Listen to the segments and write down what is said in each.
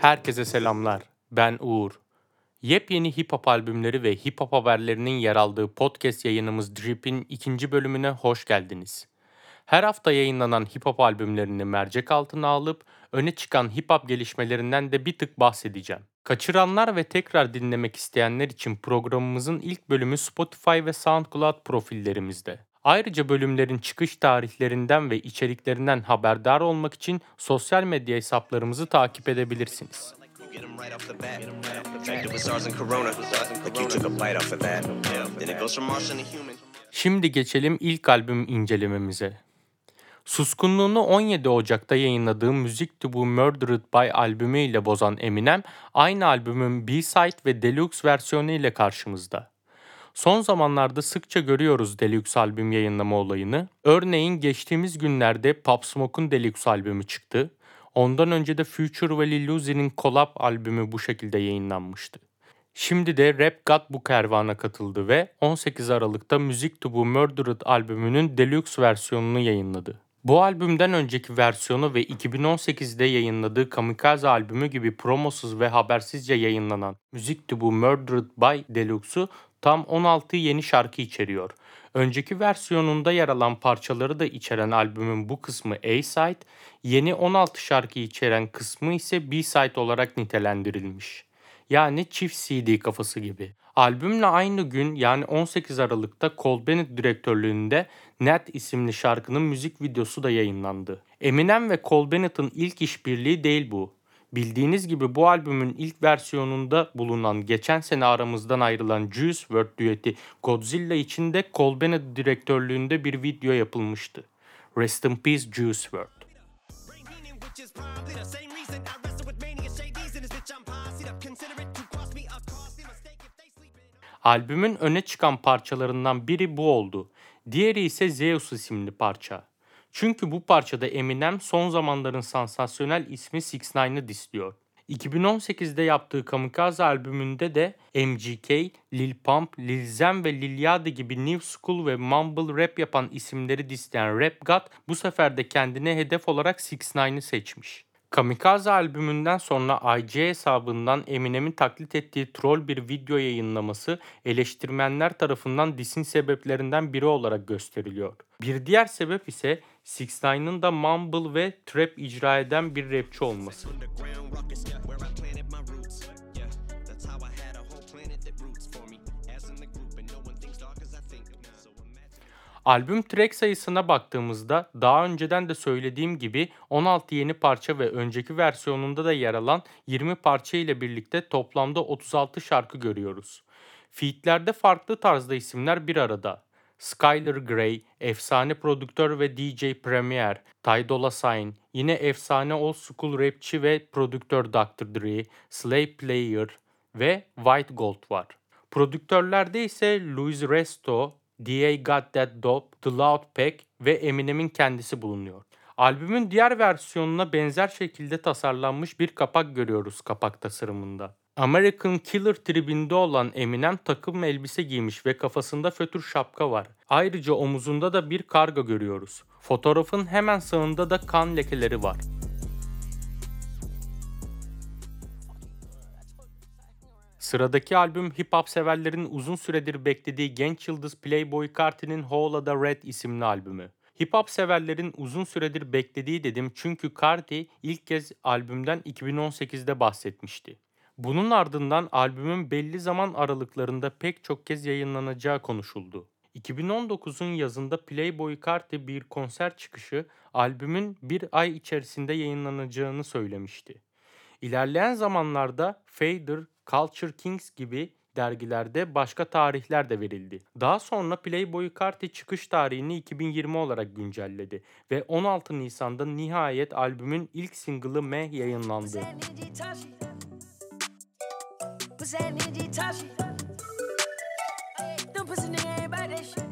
Herkese selamlar. Ben Uğur. Yepyeni hip hop albümleri ve hip hop haberlerinin yer aldığı podcast yayınımız Drip'in ikinci bölümüne hoş geldiniz. Her hafta yayınlanan hip hop albümlerini mercek altına alıp öne çıkan hip hop gelişmelerinden de bir tık bahsedeceğim. Kaçıranlar ve tekrar dinlemek isteyenler için programımızın ilk bölümü Spotify ve SoundCloud profillerimizde. Ayrıca bölümlerin çıkış tarihlerinden ve içeriklerinden haberdar olmak için sosyal medya hesaplarımızı takip edebilirsiniz. Get 'em right off the bat. Infected with SARS and corona. Like you took a bite off of that. Then it goes from Martian to human. Şimdi geçelim ilk albüm incelememize. Suskunluğunu 17 Ocak'ta yayınladığı Music to Be Murdered By albümü ile bozan Eminem, aynı albümün B-side ve deluxe versiyonu ile karşımızda. Son zamanlarda sıkça görüyoruz deluxe albüm yayınlama olayını. Örneğin geçtiğimiz günlerde Pop Smoke'un deluxe albümü çıktı. Ondan önce de Future ve Lil Uzi'nin collab albümü bu şekilde yayınlanmıştı. Şimdi de Rap God bu kervana katıldı ve 18 Aralık'ta Music to Be Murdered albümünün deluxe versiyonunu yayınladı. Bu albümden önceki versiyonu ve 2018'de yayınladığı Kamikaze albümü gibi promosuz ve habersizce yayınlanan Music to Be Murdered by Deluxe'u tam 16 yeni şarkı içeriyor. Önceki versiyonunda yer alan parçaları da içeren albümün bu kısmı A-side, yeni 16 şarkı içeren kısmı ise B-side olarak nitelendirilmiş. Yani çift CD kafası gibi. Albümle aynı gün yani 18 Aralık'ta Cole Bennett direktörlüğünde Net isimli şarkının müzik videosu da yayınlandı. Eminem ve Cole Bennett'ın ilk işbirliği değil bu. Bildiğiniz gibi bu albümün ilk versiyonunda bulunan geçen sene aramızdan ayrılan Juice WRLD düeti Godzilla için de Cole direktörlüğünde bir video yapılmıştı. Rest in Peace Juice WRLD. Albümün öne çıkan parçalarından biri bu oldu. Diğeri ise Zeus isimli parça. Çünkü bu parçada Eminem son zamanların sansasyonel ismi 6ix9ine disliyor. 2018'de yaptığı Kamikaze albümünde de MGK, Lil Pump, Lil Zem ve Lil Yachty gibi New School ve Mumble Rap yapan isimleri disleyen Rap God bu sefer de kendine hedef olarak 6ix9ine seçmiş. Kamikaze albümünden sonra IG hesabından Eminem'in taklit ettiği troll bir video yayınlaması eleştirmenler tarafından disin sebeplerinden biri olarak gösteriliyor. Bir diğer sebep ise 6ix9ine da mumble ve trap icra eden bir rapçi olması. Albüm track sayısına baktığımızda daha önceden de söylediğim gibi 16 yeni parça ve önceki versiyonunda da yer alan 20 parça ile birlikte toplamda 36 şarkı görüyoruz. Featlerde farklı tarzda isimler bir arada. Skylar Grey, efsane prodüktör ve DJ Premier, Ty Dolla $ign, yine efsane old school rapçi ve prodüktör Dr. Dre, Slay Player ve White Gold var. Prodüktörlerde ise Louis Resto, D.A. Got That Dope, The Loud Pack ve Eminem'in kendisi bulunuyor. Albümün diğer versiyonuna benzer şekilde tasarlanmış bir kapak görüyoruz kapak tasarımında. American Killer tribinde olan Eminem takım elbise giymiş ve kafasında fötür şapka var. Ayrıca omuzunda da bir karga görüyoruz. Fotoğrafın hemen sağında da kan lekeleri var. Sıradaki albüm hip hop severlerin uzun süredir beklediği genç yıldız Playboy Carti'nin Whole Lotta Red isimli albümü. Hip hop severlerin uzun süredir beklediği dedim çünkü Carti ilk kez albümden 2018'de bahsetmişti. Bunun ardından albümün belli zaman aralıklarında pek çok kez yayınlanacağı konuşuldu. 2019'un yazında Playboy Carti bir konser çıkışı albümün bir ay içerisinde yayınlanacağını söylemişti. İlerleyen zamanlarda Fader, Culture Kings gibi dergilerde başka tarihler de verildi. Daha sonra Playboy Carti çıkış tarihini 2020 olarak güncelledi ve 16 Nisan'da nihayet albümün ilk single'ı Meh yayınlandı. What's happening, G Tashi? Them pussy nigga ain't shit.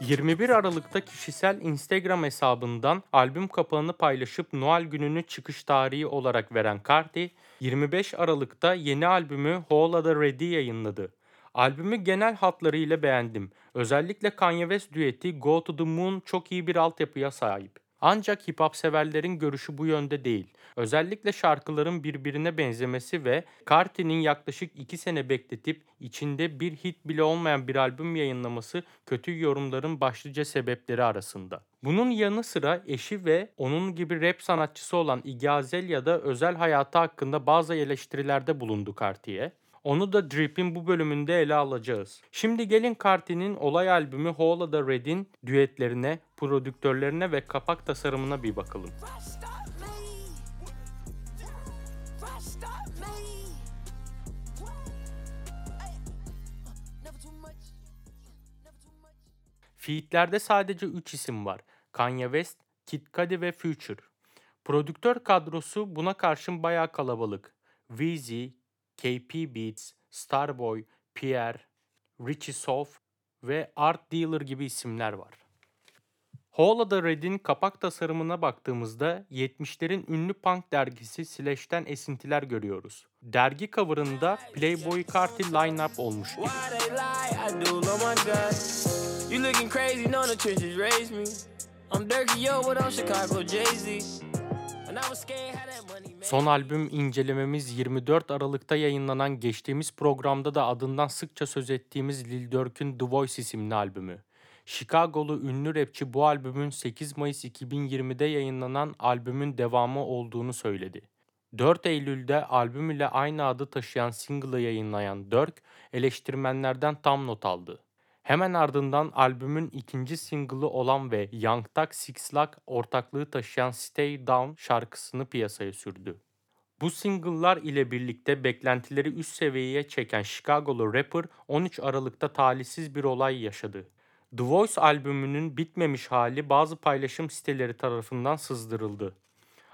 21 Aralık'ta kişisel Instagram hesabından albüm kapağını paylaşıp Noel gününü çıkış tarihi olarak veren Carti, 25 Aralık'ta yeni albümü Whole Lotta Ready yayınladı. Albümü genel hatlarıyla beğendim. Özellikle Kanye West düeti Go to the Moon çok iyi bir altyapıya sahip. Ancak hip hop severlerin görüşü bu yönde değil. Özellikle şarkıların birbirine benzemesi ve Carti'nin yaklaşık 2 sene bekletip içinde bir hit bile olmayan bir albüm yayınlaması kötü yorumların başlıca sebepleri arasında. Bunun yanı sıra eşi ve onun gibi rap sanatçısı olan Iggy Azalea da özel hayatı hakkında bazı eleştirilerde bulundu Carti'ye. Onu da Drip'in bu bölümünde ele alacağız. Şimdi gelin Carti'nin olay albümü Hola da Red'in düetlerine, prodüktörlerine ve kapak tasarımına bir bakalım. Feat'lerde sadece 3 isim var. Kanye West, Kid Cudi ve Future. Prodüktör kadrosu buna karşın bayağı kalabalık. Weezy, KP Beats, Starboy, Pierre, Richie Sof ve Art Dealer gibi isimler var. Hola Red'in kapak tasarımına baktığımızda 70'lerin ünlü punk dergisi Slash'ten esintiler görüyoruz. Dergi coverında Playboy Carti line-up olmuş gibi. Son albüm incelememiz 24 Aralık'ta yayınlanan geçtiğimiz programda da adından sıkça söz ettiğimiz Lil Durk'ün The Voice isimli albümü. Chicago'lu ünlü rapçi bu albümün 8 Mayıs 2020'de yayınlanan albümün devamı olduğunu söyledi. 4 Eylül'de albüm ile aynı adı taşıyan single'ı yayınlayan Durk, eleştirmenlerden tam not aldı. Hemen ardından albümün ikinci single'ı olan ve Young Thug Six Lack ortaklığı taşıyan Stay Down şarkısını piyasaya sürdü. Bu single'lar ile birlikte beklentileri üst seviyeye çeken Chicago'lu rapper 13 Aralık'ta talihsiz bir olay yaşadı. The Voice albümünün bitmemiş hali bazı paylaşım siteleri tarafından sızdırıldı.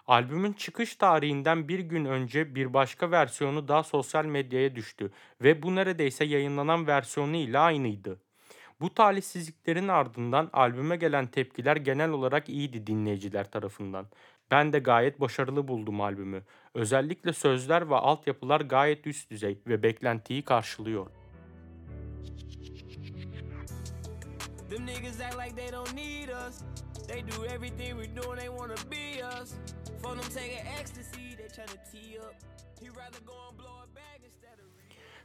Albümün çıkış tarihinden bir gün önce bir başka versiyonu daha sosyal medyaya düştü ve bu neredeyse yayınlanan versiyonu ile aynıydı. Bu talihsizliklerin ardından albüme gelen tepkiler genel olarak iyiydi dinleyiciler tarafından. Ben de gayet başarılı buldum albümü. Özellikle sözler ve altyapılar gayet üst düzey ve beklentiyi karşılıyor. Them niggas act like they don't need us. They do everything we do and they wanna be us. For them taking ecstasy, they tryna tee up. He rather go and blow it back instead of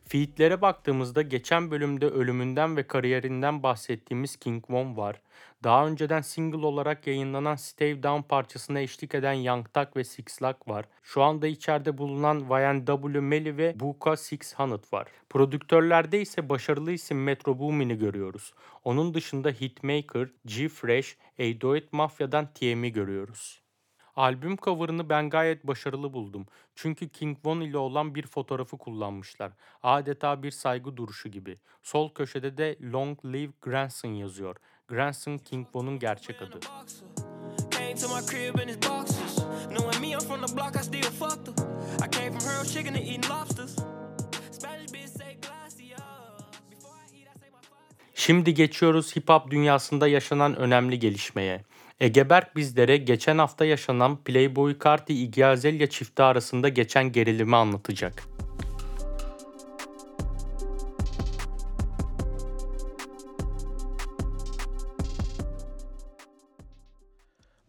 re- Featlere baktığımızda geçen bölümde ölümünden ve kariyerinden bahsettiğimiz King Von var. Daha önceden single olarak yayınlanan Stay Down parçasına eşlik eden Young Thug ve Six Lack var. Şu anda içeride bulunan YNW Melly ve Buka 600 var. Prodüktörlerde ise başarılı isim Metro Boomin'i görüyoruz. Onun dışında Hitmaker, G-Fresh, A Mafya'dan TM'i görüyoruz. Albüm cover'ını ben gayet başarılı buldum. Çünkü King Von ile olan bir fotoğrafı kullanmışlar. Adeta bir saygı duruşu gibi. Sol köşede de Long Live Grandson yazıyor. Grandson King Von'un gerçek adı. boxer. Came to my crib in his boxers. Knowing me, I'm from the block, I still fucked her. I came from her chicken to eating lobsters. Spanish bitch say glacia. Before I eat, I say my five. Şimdi geçiyoruz hip hop dünyasında yaşanan önemli gelişmeye. Egeberk bizlere geçen hafta yaşanan Playboy Carti Iggy Azalea çifti arasında geçen gerilimi anlatacak.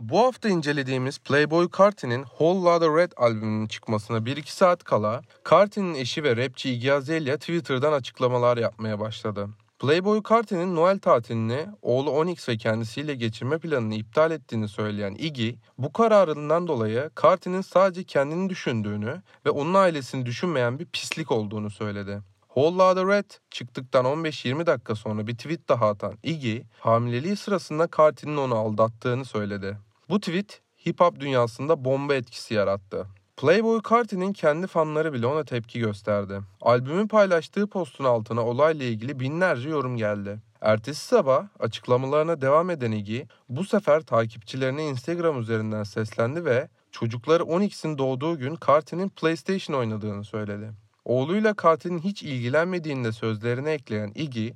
Bu hafta incelediğimiz Playboy Carti'nin Whole Lotta Red albümünün çıkmasına 1-2 saat kala Carti'nin eşi ve rapçi Iggy Azalea Twitter'dan açıklamalar yapmaya başladı. Playboy Carti'nin Noel tatilini oğlu Onyx ve kendisiyle geçirme planını iptal ettiğini söyleyen Iggy, bu kararından dolayı Carti'nin sadece kendini düşündüğünü ve onun ailesini düşünmeyen bir pislik olduğunu söyledi. Whole Lotta Red çıktıktan 15-20 dakika sonra bir tweet daha atan Iggy, hamileliği sırasında Carti'nin onu aldattığını söyledi. Bu tweet hip hop dünyasında bomba etkisi yarattı. Playboy Carti'nin kendi fanları bile ona tepki gösterdi. Albümü paylaştığı postun altına olayla ilgili binlerce yorum geldi. Ertesi sabah açıklamalarına devam eden Iggy bu sefer takipçilerine Instagram üzerinden seslendi ve çocukları Onyx'in doğduğu gün Carti'nin PlayStation oynadığını söyledi. Oğluyla Carti'nin hiç ilgilenmediğini de sözlerine ekleyen Iggy,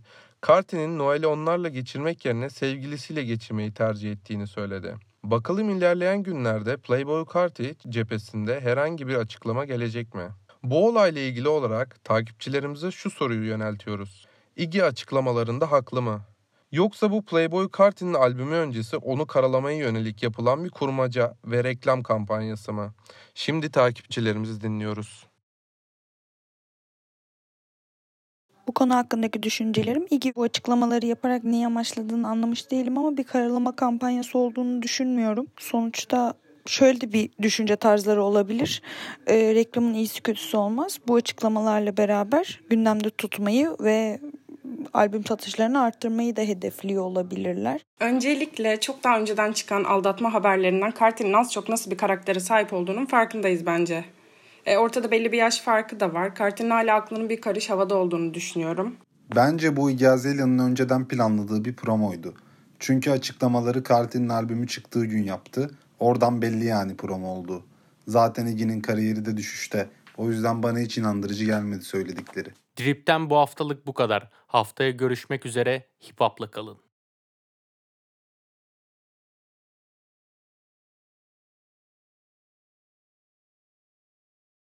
Carti'nin Noel'i onlarla geçirmek yerine sevgilisiyle geçirmeyi tercih ettiğini söyledi. Bakalım ilerleyen günlerde Playboy Carti cephesinde herhangi bir açıklama gelecek mi? Bu olayla ilgili olarak takipçilerimize şu soruyu yöneltiyoruz. Iggy açıklamalarında haklı mı? Yoksa bu Playboy Carti'nin albümü öncesi onu karalamaya yönelik yapılan bir kurmaca ve reklam kampanyası mı? Şimdi takipçilerimizi dinliyoruz. Bu konu hakkındaki düşüncelerim Iggy bu açıklamaları yaparak neyi amaçladığını anlamış değilim ama bir karalama kampanyası olduğunu düşünmüyorum. Sonuçta şöyle bir düşünce tarzları olabilir. Ee, reklamın iyisi kötüsü olmaz. Bu açıklamalarla beraber gündemde tutmayı ve albüm satışlarını arttırmayı da hedefliyor olabilirler. Öncelikle çok daha önceden çıkan aldatma haberlerinden Carti'nin az çok nasıl bir karaktere sahip olduğunun farkındayız bence. E, ortada belli bir yaş farkı da var. Carti'nin hala aklının bir karış havada olduğunu düşünüyorum. Bence bu Iggy Azalea'nın önceden planladığı bir promoydu. Çünkü açıklamaları Carti'nin albümü çıktığı gün yaptı. Oradan belli yani promo oldu. Zaten Iggy'nin kariyeri de düşüşte. O yüzden bana hiç inandırıcı gelmedi söyledikleri. Drip'ten bu haftalık bu kadar. Haftaya görüşmek üzere. Hip hop'la kalın.